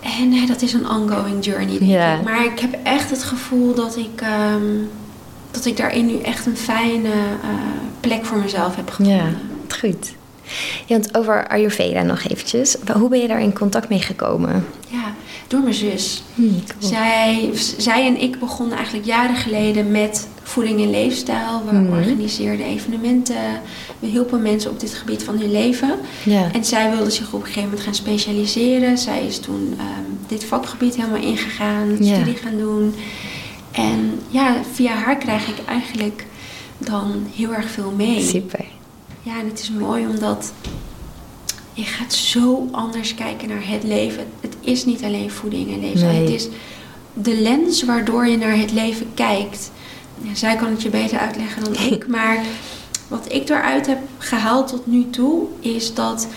En eh, dat is een ongoing journey, Ja. ik. Maar ik heb echt het gevoel dat ik, ehm, dat ik daarin nu echt een fijne eh, plek voor mezelf heb gevonden. ja, goed. Ja, want over Ayurveda nog eventjes. Hoe ben je daar in contact mee gekomen? Ja, door mijn zus. Hm, cool. Zij, zij en ik begonnen eigenlijk jaren geleden met voeding en leefstijl. We Mhm. organiseerden evenementen. We hielpen mensen op dit gebied van hun leven. En zij wilde zich op een gegeven moment gaan specialiseren. Zij is toen ehm, dit vakgebied helemaal ingegaan, studie gaan doen. En ja, via haar krijg ik eigenlijk dan heel erg veel mee. super. Ja, en het is mooi omdat je gaat zo anders kijken naar het leven. Het is niet alleen voeding en. Nee. Het is de lens waardoor je naar het leven kijkt. Ja, zij kan het je beter uitleggen dan ik. *laughs* Maar wat ik eruit heb gehaald tot nu toe is dat...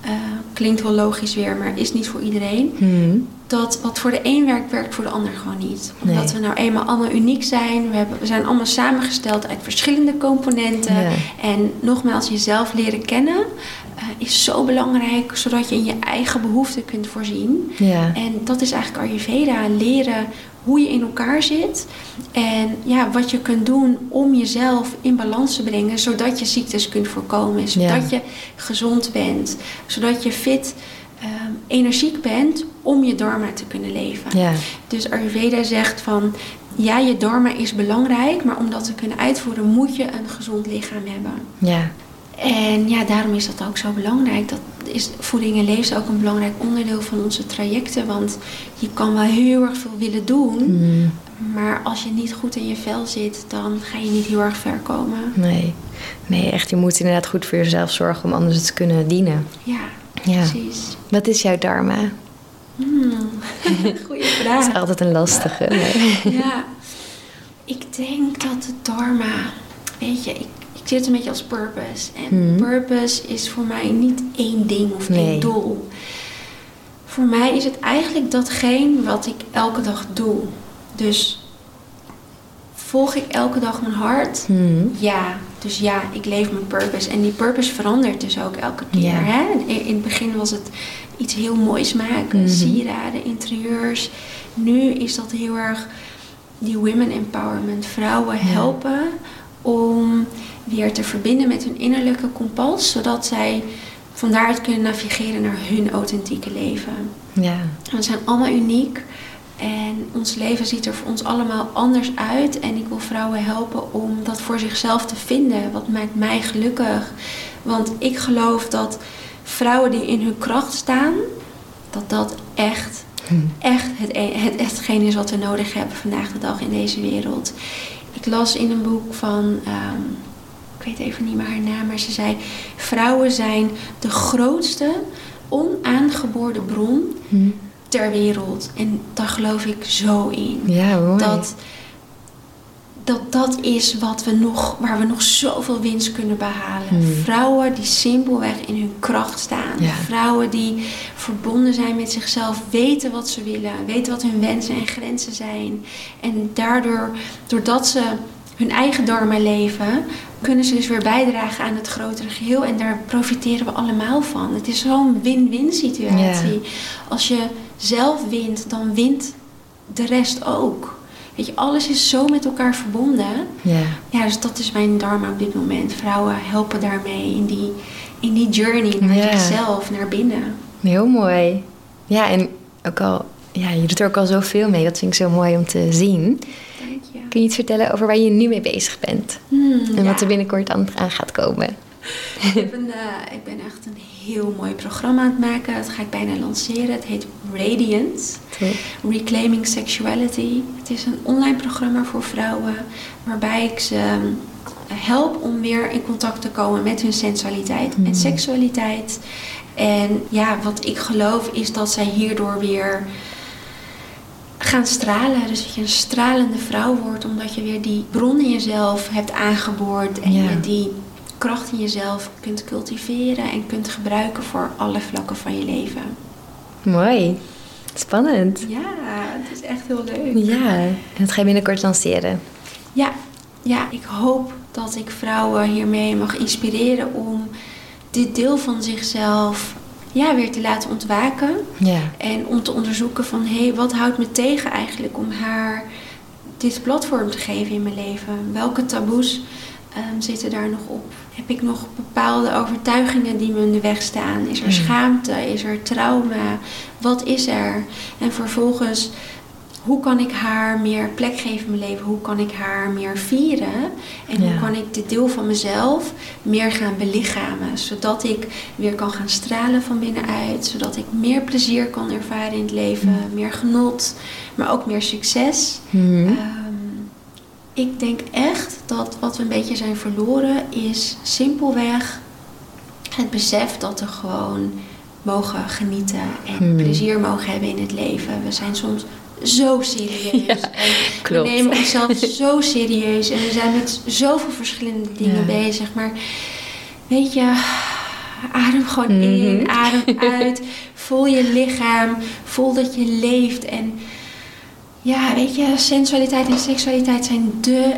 eh, klinkt wel logisch weer, maar is niet voor iedereen. Hm, Dat wat voor de een werkt, werkt voor de ander gewoon niet. Omdat Nee. we nou eenmaal allemaal uniek zijn. We, hebben, we zijn allemaal samengesteld uit verschillende componenten. Ja. En nogmaals, jezelf leren kennen eh, is zo belangrijk, zodat je in je eigen behoeften kunt voorzien. Ja, En dat is eigenlijk Ayurveda, leren hoe je in elkaar zit. En ja, wat je kunt doen om jezelf in balans te brengen, zodat je ziektes kunt voorkomen. Zodat je gezond bent, zodat je fit, ehm, energiek bent om je dharma te kunnen leven. ja, Dus Ayurveda zegt van, ja, je dharma is belangrijk, maar om dat te kunnen uitvoeren moet je een gezond lichaam hebben. ja, En ja, daarom is dat ook zo belangrijk. Dat is voeding en leefstijl ook een belangrijk onderdeel van onze trajecten. Want je kan wel heel erg veel willen doen. Hm, Maar als je niet goed in je vel zit, dan ga je niet heel erg ver komen. nee. Nee, echt, je moet inderdaad goed voor jezelf zorgen om anders te kunnen dienen. Ja, Ja. precies. Wat is jouw dharma? Hmm. *laughs* Goeie *laughs* Dat vraag. is altijd een lastige. Ja, ik denk dat de dharma, weet je, ik zie het een beetje als purpose. En Hmm. purpose is voor mij niet één ding of Nee. één doel. Voor mij is het eigenlijk datgene wat ik elke dag doe. Dus volg ik elke dag mijn hart? Hm, Ja, dus ja, ik leef mijn purpose. En die purpose verandert dus ook elke keer. Hè? In, in het begin was het iets heel moois maken, Mhm. sieraden, interieurs. Nu is dat heel erg die women empowerment. Vrouwen helpen om weer te verbinden met hun innerlijke kompas, zodat zij van daaruit kunnen navigeren naar hun authentieke leven. ja, We zijn allemaal uniek en ons leven ziet er voor ons allemaal anders uit. En ik wil vrouwen helpen om dat voor zichzelf te vinden. Wat maakt mij gelukkig? Want ik geloof dat vrouwen die in hun kracht staan, dat dat echt, Hm. echt het, e- het, hetgeen is wat we nodig hebben vandaag de dag in deze wereld. Ik las in een boek van, ehm, ik weet even niet meer haar naam, maar ze zei: Vrouwen zijn de grootste onaangeboren bron Hm, ter wereld. En daar geloof ik zo in. Ja, mooi. Dat, dat dat is wat we nog, waar we nog zoveel winst kunnen behalen. Hmm. Vrouwen die simpelweg in hun kracht staan. Ja. Vrouwen die verbonden zijn met zichzelf, weten wat ze willen, weten wat hun wensen en grenzen zijn. En daardoor, doordat ze hun eigen dharma leven, kunnen ze dus weer bijdragen aan het grotere geheel. En daar profiteren we allemaal van. Het is zo'n win-win situatie. Als je zelf wint, dan wint de rest ook. Weet je, alles is zo met elkaar verbonden. Ja. Ja, dus dat is mijn dharma op dit moment. Vrouwen helpen daarmee in die, in die journey naar Ja. zichzelf, naar binnen. Heel mooi. Ja, en ook al, ja, je doet er ook al zoveel mee. Dat vind ik zo mooi om te zien. Dank je. Kun je iets vertellen over waar je nu mee bezig bent? Hmm, En ja. wat er binnenkort aan, aan gaat komen? Ik, heb een, eh, ik ben echt een heel mooi programma aan het maken. Dat ga ik bijna lanceren. Het heet Radiant. Reclaiming Sexuality. Het is een online programma voor vrouwen waarbij ik ze ehm, help om weer in contact te komen met hun sensualiteit en Mhm. seksualiteit. En ja, wat ik geloof is dat zij hierdoor weer gaan stralen. Dus dat je een stralende vrouw wordt omdat je weer die bron in jezelf hebt aangeboord en Ja. je die kracht in jezelf kunt cultiveren en kunt gebruiken voor alle vlakken van je leven. Mooi. Spannend. Ja, het is echt heel leuk. Ja, en dat ga je binnenkort lanceren. Ja, ja, ik hoop dat ik vrouwen hiermee mag inspireren om dit deel van zichzelf ja, weer te laten ontwaken. Ja. En om te onderzoeken van hé, hey, wat houdt me tegen eigenlijk om haar dit platform te geven in mijn leven? Welke taboes ehm, zitten daar nog op? Heb ik nog bepaalde overtuigingen die me in de weg staan? Is er Hmm. schaamte? Is er trauma? Wat is er? En vervolgens, hoe kan ik haar meer plek geven in mijn leven? Hoe kan ik haar meer vieren? En Ja. hoe kan ik dit deel van mezelf meer gaan belichamen? Zodat ik weer kan gaan stralen van binnenuit. Zodat ik meer plezier kan ervaren in het leven. Meer genot, maar ook meer succes. Mhm. Ehm, ik denk echt dat wat we een beetje zijn verloren is simpelweg het besef dat we gewoon mogen genieten en Hmm. plezier mogen hebben in het leven. We zijn soms zo serieus. *laughs* Ja, en klopt. We nemen onszelf *laughs* zo serieus en we zijn met zoveel verschillende dingen Ja. bezig. Maar weet je, adem gewoon Mhm. in, adem *laughs* uit. Voel je lichaam, voel dat je leeft. En ja, weet je, sensualiteit en seksualiteit zijn de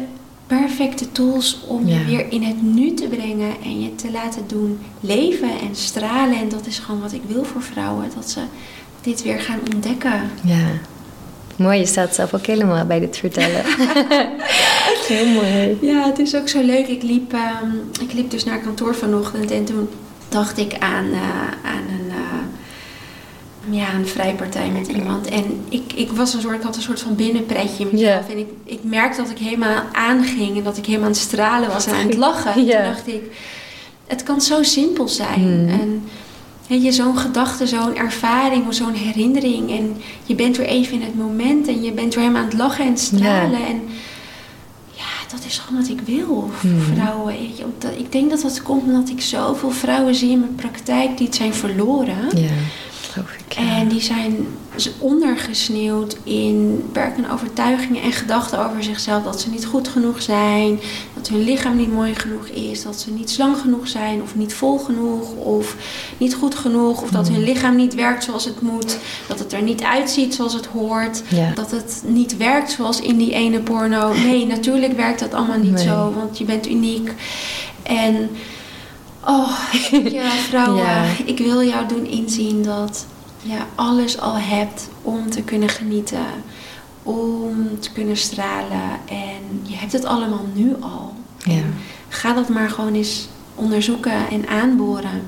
perfecte tools om Ja. je weer in het nu te brengen en je te laten doen leven en stralen. En dat is gewoon wat ik wil voor vrouwen, dat ze dit weer gaan ontdekken. Ja. Mooi, je staat zelf ook helemaal bij dit vertellen. *laughs* Heel mooi. Ja, het is ook zo leuk. Ik liep, ehm, ik liep dus naar kantoor vanochtend en toen dacht ik aan, eh, aan een, ja, een vrijpartij met iemand. En ik, ik, was een soort, ik had een soort van binnenpretje mezelf. En ik, ik merkte dat ik helemaal aanging en dat ik helemaal aan het stralen was en aan het *laughs* lachen. En Ja. toen dacht ik, het kan zo simpel zijn. Mhm. En weet je, zo'n gedachte, zo'n ervaring of zo'n herinnering. En je bent weer even in het moment en je bent weer helemaal aan het lachen en stralen. En ja, dat is gewoon wat ik wil voor Mhm. vrouwen. Weet je. Omdat, ik denk dat dat komt omdat ik zoveel vrouwen zie in mijn praktijk die het zijn verloren. Ja. En die zijn ondergesneeuwd in beperkende overtuigingen en gedachten over zichzelf. Dat ze niet goed genoeg zijn, dat hun lichaam niet mooi genoeg is, dat ze niet slank genoeg zijn of niet vol genoeg of niet goed genoeg. Of dat hun lichaam niet werkt zoals het moet, dat het er niet uitziet zoals het hoort. Ja. Dat het niet werkt zoals in die ene porno. Nee, *laughs* natuurlijk werkt dat allemaal niet Nee. zo, want je bent uniek. En, oh, *laughs* ja, vrouwen, Ja. ik wil jou doen inzien dat je alles al hebt om te kunnen genieten, om te kunnen stralen. En je hebt het allemaal nu al. Ja. Ga dat maar gewoon eens onderzoeken en aanboren.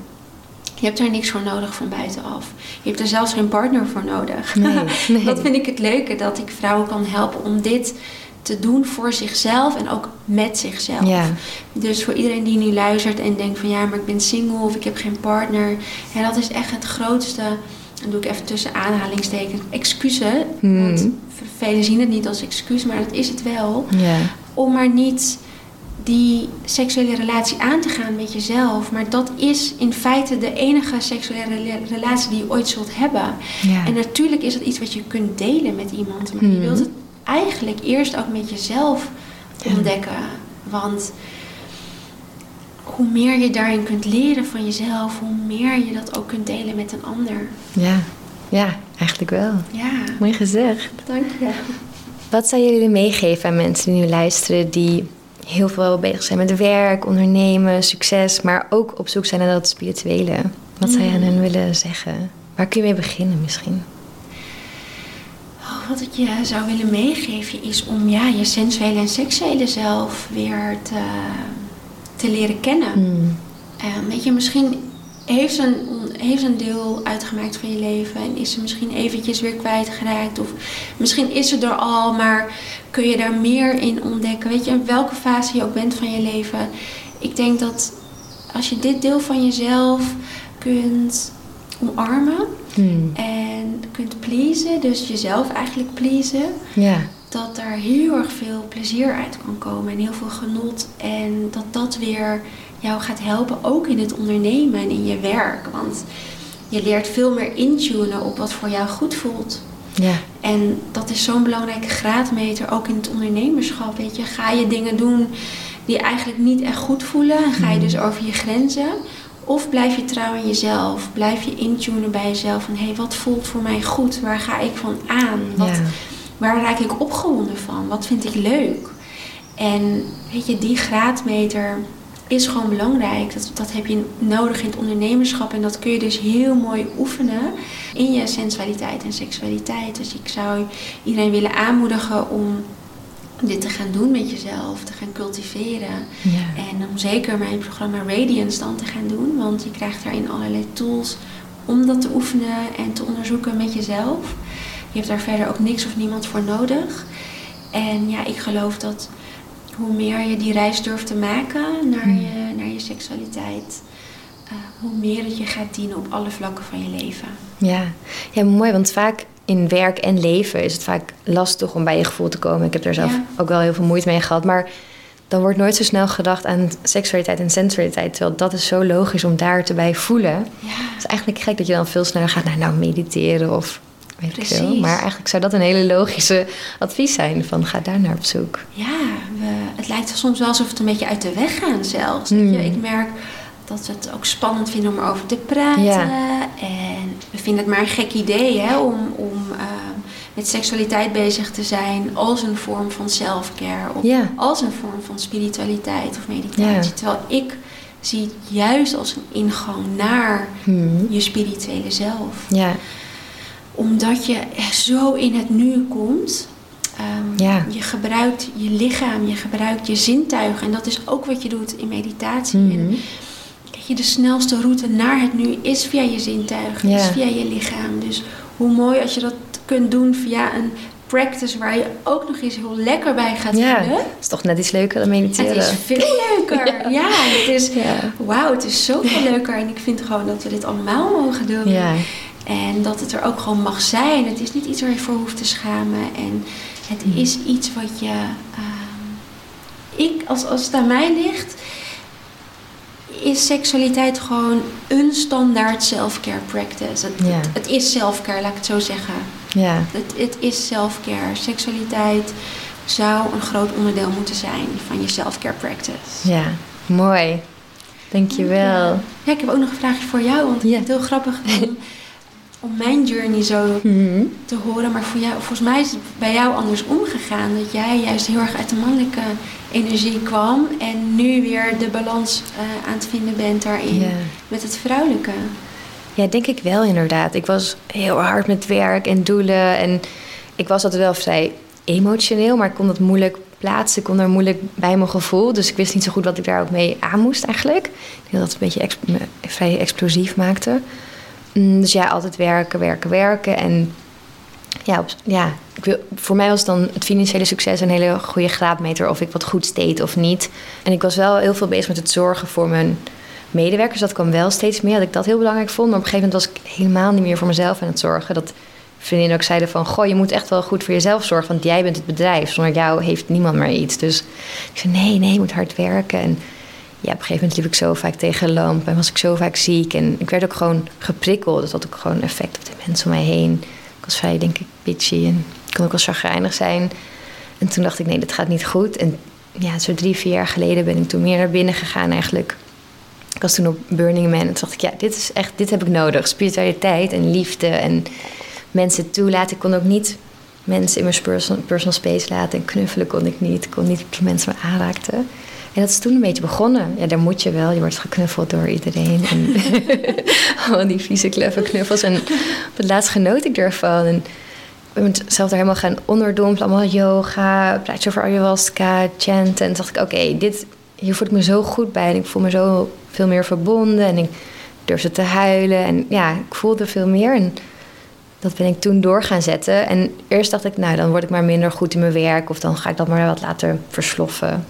Je hebt er niks voor nodig van buitenaf. Je hebt er zelfs geen partner voor nodig. Nee, *laughs* nee. Dat vind ik het leuke, dat ik vrouwen kan helpen om dit te doen voor zichzelf en ook met zichzelf. Ja. Dus voor iedereen die nu luistert en denkt van ja, maar ik ben single of ik heb geen partner. Ja, dat is echt het grootste, dan doe ik even tussen aanhalingstekens, excuses. Hmm. Want velen zien het niet als excuus, maar dat is het wel om maar niet die seksuele relatie aan te gaan met jezelf. Maar dat is in feite de enige seksuele relatie die je ooit zult hebben. Ja. En natuurlijk is dat iets wat je kunt delen met iemand. Maar je Mhm. wilt het eigenlijk eerst ook met jezelf Ja. ontdekken. Want hoe meer je daarin kunt leren van jezelf, hoe meer je dat ook kunt delen met een ander. ja. Ja, eigenlijk wel. Ja, Mooi gezegd. dank je. Wat zou willen meegeven aan mensen die nu luisteren die heel veel bezig zijn met werk, ondernemen, succes, maar ook op zoek zijn naar dat spirituele? Wat zou je aan hen willen zeggen? Waar kun je mee beginnen misschien? Oh, wat ik je zou willen meegeven is om ja, je sensuele en seksuele zelf weer te, te leren kennen. Hmm. Eh, weet je, misschien heeft ze, een, heeft ze een deel uitgemaakt van je leven en is ze misschien eventjes weer kwijtgeraakt. Of misschien is ze er al, maar kun je daar meer in ontdekken. Weet je, in welke fase je ook bent van je leven. Ik denk dat als je dit deel van jezelf kunt omarmen Hmm. en kunt pleasen, dus jezelf eigenlijk pleasen, Ja. Dat daar heel erg veel plezier uit kan komen en heel veel genot. En dat dat weer jou gaat helpen, ook in het ondernemen en in je werk. Want je leert veel meer intunen op wat voor jou goed voelt. Ja. En dat is zo'n belangrijke graadmeter, ook in het ondernemerschap. Weet je, ga je dingen doen die eigenlijk niet echt goed voelen, en ga je dus over je grenzen. Of blijf je trouw aan jezelf? Blijf je intunen bij jezelf van hé, hey, wat voelt voor mij goed? Waar ga ik van aan? Wat, Ja. Waar raak ik opgewonden van? Wat vind ik leuk? En weet je, die graadmeter is gewoon belangrijk. Dat, dat heb je nodig in het ondernemerschap. En dat kun je dus heel mooi oefenen in je sensualiteit en seksualiteit. Dus ik zou iedereen willen aanmoedigen om dit te gaan doen met jezelf, te gaan cultiveren. Ja. En om zeker mijn programma Radiance dan te gaan doen. Want je krijgt daarin allerlei tools om dat te oefenen en te onderzoeken met jezelf. Je hebt daar verder ook niks of niemand voor nodig. En ja, ik geloof dat hoe meer je die reis durft te maken naar, Hmm. je, naar je seksualiteit, eh, hoe meer het je gaat dienen op alle vlakken van je leven. Ja. ja, mooi, want vaak in werk en leven is het vaak lastig om bij je gevoel te komen. Ik heb daar zelf Ja. ook wel heel veel moeite mee gehad. Maar dan wordt nooit zo snel gedacht aan seksualiteit en sensualiteit. Terwijl dat is zo logisch om daar te bij voelen. Ja, Het is eigenlijk gek dat je dan veel sneller gaat naar nou, mediteren of weet ik. Maar eigenlijk zou dat een hele logische advies zijn. Van ga daar naar op zoek. ja we, het lijkt soms wel alsof het een beetje uit de weg gaan zelfs. weet Hmm. je. Ik merk dat we het ook spannend vinden om erover te praten. Ja. En we vinden het maar een gek idee hè, om, om eh, met seksualiteit bezig te zijn als een vorm van self-care. Of Ja. als een vorm van spiritualiteit of meditatie. Ja. Terwijl ik zie het juist als een ingang naar Hmm. je spirituele zelf. Ja, Omdat je zo in het nu komt. Ehm, Ja. Je gebruikt je lichaam, je gebruikt je zintuigen. En dat is ook wat je doet in meditatie. Mhm. En weet je, de snelste route naar het nu is via je zintuigen, Ja. is via je lichaam. Dus hoe mooi als je dat kunt doen via een practice waar je ook nog eens heel lekker bij gaat ja. voelen. Het is toch net iets leuker dan mediteren. Het is veel *laughs* leuker. ja. het is, Ja. wauw, het is zoveel leuker. En ik vind gewoon dat we dit allemaal mogen doen. En dat het er ook gewoon mag zijn. Het is niet iets waar je voor hoeft te schamen. En het is iets wat je. ehm, ik, als, als het aan mij ligt, is seksualiteit gewoon een standaard self-care practice. Het, het, het is self-care, laat ik het zo zeggen. Ja. Het, het is self-care. Seksualiteit zou een groot onderdeel moeten zijn van je self-care practice. ja, mooi. Dankjewel. Ja, ik heb ook nog een vraagje voor jou. Want ik Ja. vind het heel grappig *laughs* om, mijn journey zo Mhm. te horen. Maar voor jou, volgens mij is het bij jou anders omgegaan. Dat jij juist heel erg uit de mannelijke energie kwam. En nu weer de balans eh, aan het vinden bent daarin. Met het vrouwelijke. Ja, denk ik wel inderdaad. Ik was heel hard met werk en doelen. En ik was altijd wel vrij emotioneel, maar ik kon dat moeilijk plaatsen. Ik kon daar moeilijk bij mijn gevoel. Dus ik wist niet zo goed wat ik daar ook mee aan moest eigenlijk. Ik denk dat het een beetje vrij explosief maakte. Mm, Dus ja, altijd werken, werken, werken. En ja, op- ja ik wil, voor mij was dan het financiële succes een hele goede graadmeter of ik wat goed deed of niet. En ik was wel heel veel bezig met het zorgen voor mijn medewerkers. Dat kwam wel steeds meer, dat ik dat heel belangrijk vond. Maar op een gegeven moment was ik helemaal niet meer voor mezelf aan het zorgen. Dat vriendinnen ook zeiden van... goh, je moet echt wel goed voor jezelf zorgen, want jij bent het bedrijf. Zonder jou heeft niemand meer iets. Dus ik zei, nee, nee, je moet hard werken. En ja, op een gegeven moment liep ik zo vaak tegen lamp en was ik zo vaak ziek. En ik werd ook gewoon geprikkeld. Dat had ook gewoon effect op de mensen om mij heen. Ik was vrij, denk ik, bitchy en kon ook wel chagrijnig zijn. En toen dacht ik, nee, dat gaat niet goed. En ja, zo drie, vier jaar geleden ben ik toen meer naar binnen gegaan eigenlijk. Ik was toen op Burning Man en toen dacht ik, ja, dit is echt, dit heb ik nodig. Spiritualiteit en liefde en mensen toelaten. Ik kon ook niet mensen in mijn personal, space laten en knuffelen kon ik niet. Ik kon niet dat mensen me aanraakten. En dat is toen een beetje begonnen. Ja, daar moet je wel. Je wordt geknuffeld door iedereen. En *laughs* al die vieze kleffe knuffels. En op het laatst genoot ik ervan. En ben mezelf er helemaal gaan onderdompelen. Allemaal yoga, praatje over ayahuasca, chanten. En toen dacht ik, oké, dit hier voel ik me zo goed bij. En ik voel me zo veel meer verbonden. En ik durfde te huilen. En ja, ik voelde veel meer. En dat ben ik toen door gaan zetten. En eerst dacht ik, nou, dan word ik maar minder goed in mijn werk. Of dan ga ik dat maar wat later versloffen.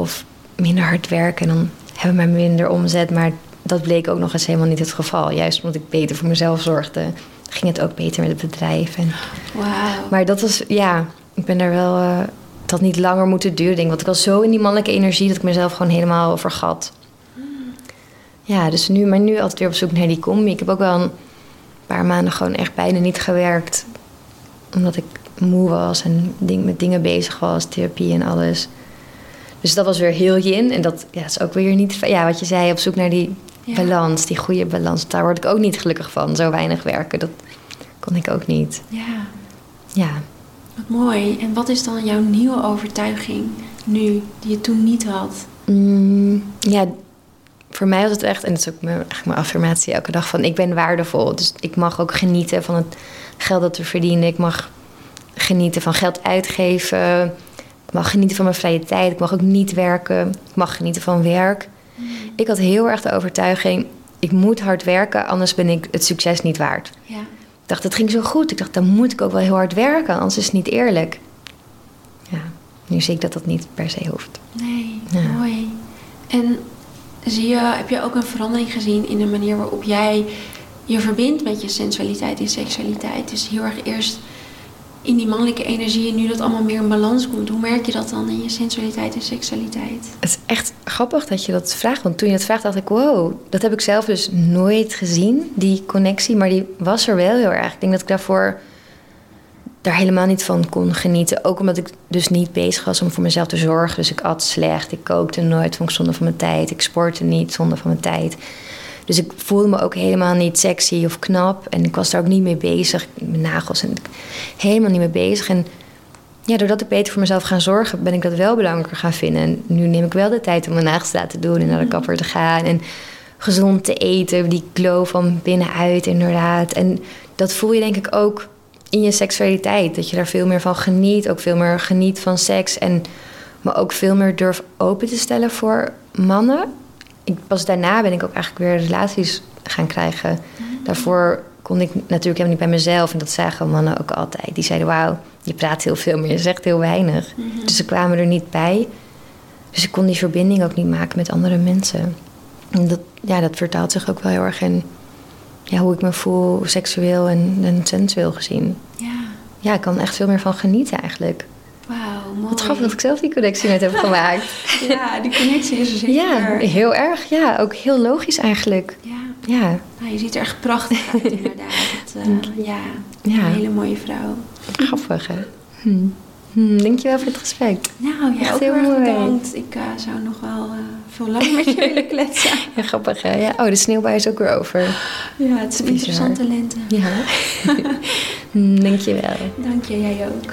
Of minder hard werken. En dan hebben we maar minder omzet. Maar dat bleek ook nog eens helemaal niet het geval. Juist omdat ik beter voor mezelf zorgde ging het ook beter met het bedrijf. En, wow. Maar dat was, ja, ik ben daar wel, uh, dat niet langer moeten duren. Denk, want ik was zo in die mannelijke energie dat ik mezelf gewoon helemaal vergat. Ja, dus nu, maar nu altijd weer op zoek naar die combi. Ik heb ook wel een paar maanden gewoon echt bijna niet gewerkt. Omdat ik moe was en ding, met dingen bezig was, therapie en alles. Dus dat was weer heel yin. En dat ja, is ook weer niet... Ja, wat je zei, op zoek naar die balans, die goede balans. Daar word ik ook niet gelukkig van, zo weinig werken. Dat kon ik ook niet. Ja. Ja. Wat mooi. En wat is dan jouw nieuwe overtuiging nu, die je toen niet had? Mm, ja, voor mij was het echt, en dat is ook mijn, eigenlijk mijn affirmatie elke dag, van ik ben waardevol. Dus ik mag ook genieten van het geld dat we verdienen. Ik mag genieten van geld uitgeven. Ik mag genieten van mijn vrije tijd. Ik mag ook niet werken. Ik mag genieten van werk. Ik had heel erg de overtuiging, ik moet hard werken, anders ben ik het succes niet waard. Ja. Ik dacht, het ging zo goed. Ik dacht, dan moet ik ook wel heel hard werken, anders is het niet eerlijk. Ja, nu zie ik dat dat niet per se hoeft. Nee, mooi. En zie je, heb je ook een verandering gezien in de manier waarop jij je verbindt met je sensualiteit en seksualiteit? Dus heel erg eerst in die mannelijke energie en nu dat allemaal meer in balans komt, hoe merk je dat dan in je sensualiteit en seksualiteit? Het is echt grappig dat je dat vraagt. Want toen je dat vraagt, dacht ik: wow, dat heb ik zelf dus nooit gezien, die connectie. Maar die was er wel heel erg. Ik denk dat ik daarvoor daar helemaal niet van kon genieten. Ook omdat ik dus niet bezig was om voor mezelf te zorgen. Dus ik at slecht, ik kookte nooit, vond ik zonde van mijn tijd. Ik sportte niet, zonde van mijn tijd. Dus ik voelde me ook helemaal niet sexy of knap. En ik was daar ook niet mee bezig. Mijn nagels en helemaal niet mee bezig. En ja, doordat ik beter voor mezelf gaan zorgen, ben ik dat wel belangrijker gaan vinden. En nu neem ik wel de tijd om mijn nagels te laten doen en naar de mhm. kapper te gaan. En gezond te eten, die glow van binnenuit inderdaad. En dat voel je denk ik ook in je seksualiteit. Dat je daar veel meer van geniet. Ook veel meer geniet van seks. En me ook veel meer durf open te stellen voor mannen ik, pas daarna ben ik ook eigenlijk weer relaties gaan krijgen. Mhm. Daarvoor kon ik natuurlijk helemaal niet bij mezelf. En dat zagen mannen ook altijd. Die zeiden, wauw, je praat heel veel, maar je zegt heel weinig. Mhm. Dus ze kwamen er niet bij. Dus ik kon die verbinding ook niet maken met andere mensen. En dat, ja, dat vertaalt zich ook wel heel erg in ja, hoe ik me voel, seksueel en, en sensueel gezien. Ja. ja, ik kan echt veel meer van genieten eigenlijk. Mooi. Wat grappig dat ik zelf die connectie net heb gemaakt. *laughs* ja, die connectie is er zeker. Ja, heel erg. Ja, ook heel logisch eigenlijk. Ja. ja. Nou, je ziet er echt prachtig uit inderdaad. *laughs* Uh, ja, ja, een hele mooie vrouw. Grappig hè? Hm. Hm, dankjewel voor het gesprek. Nou, ook heel erg bedankt. Ik uh, zou nog wel uh, veel langer met je *laughs* willen kletsen. Ja, grappig hè? Ja. Oh, de sneeuwbui is ook weer over. Ja, het is een interessante lente. Ja. hm, dankjewel. Dank je, jij ook.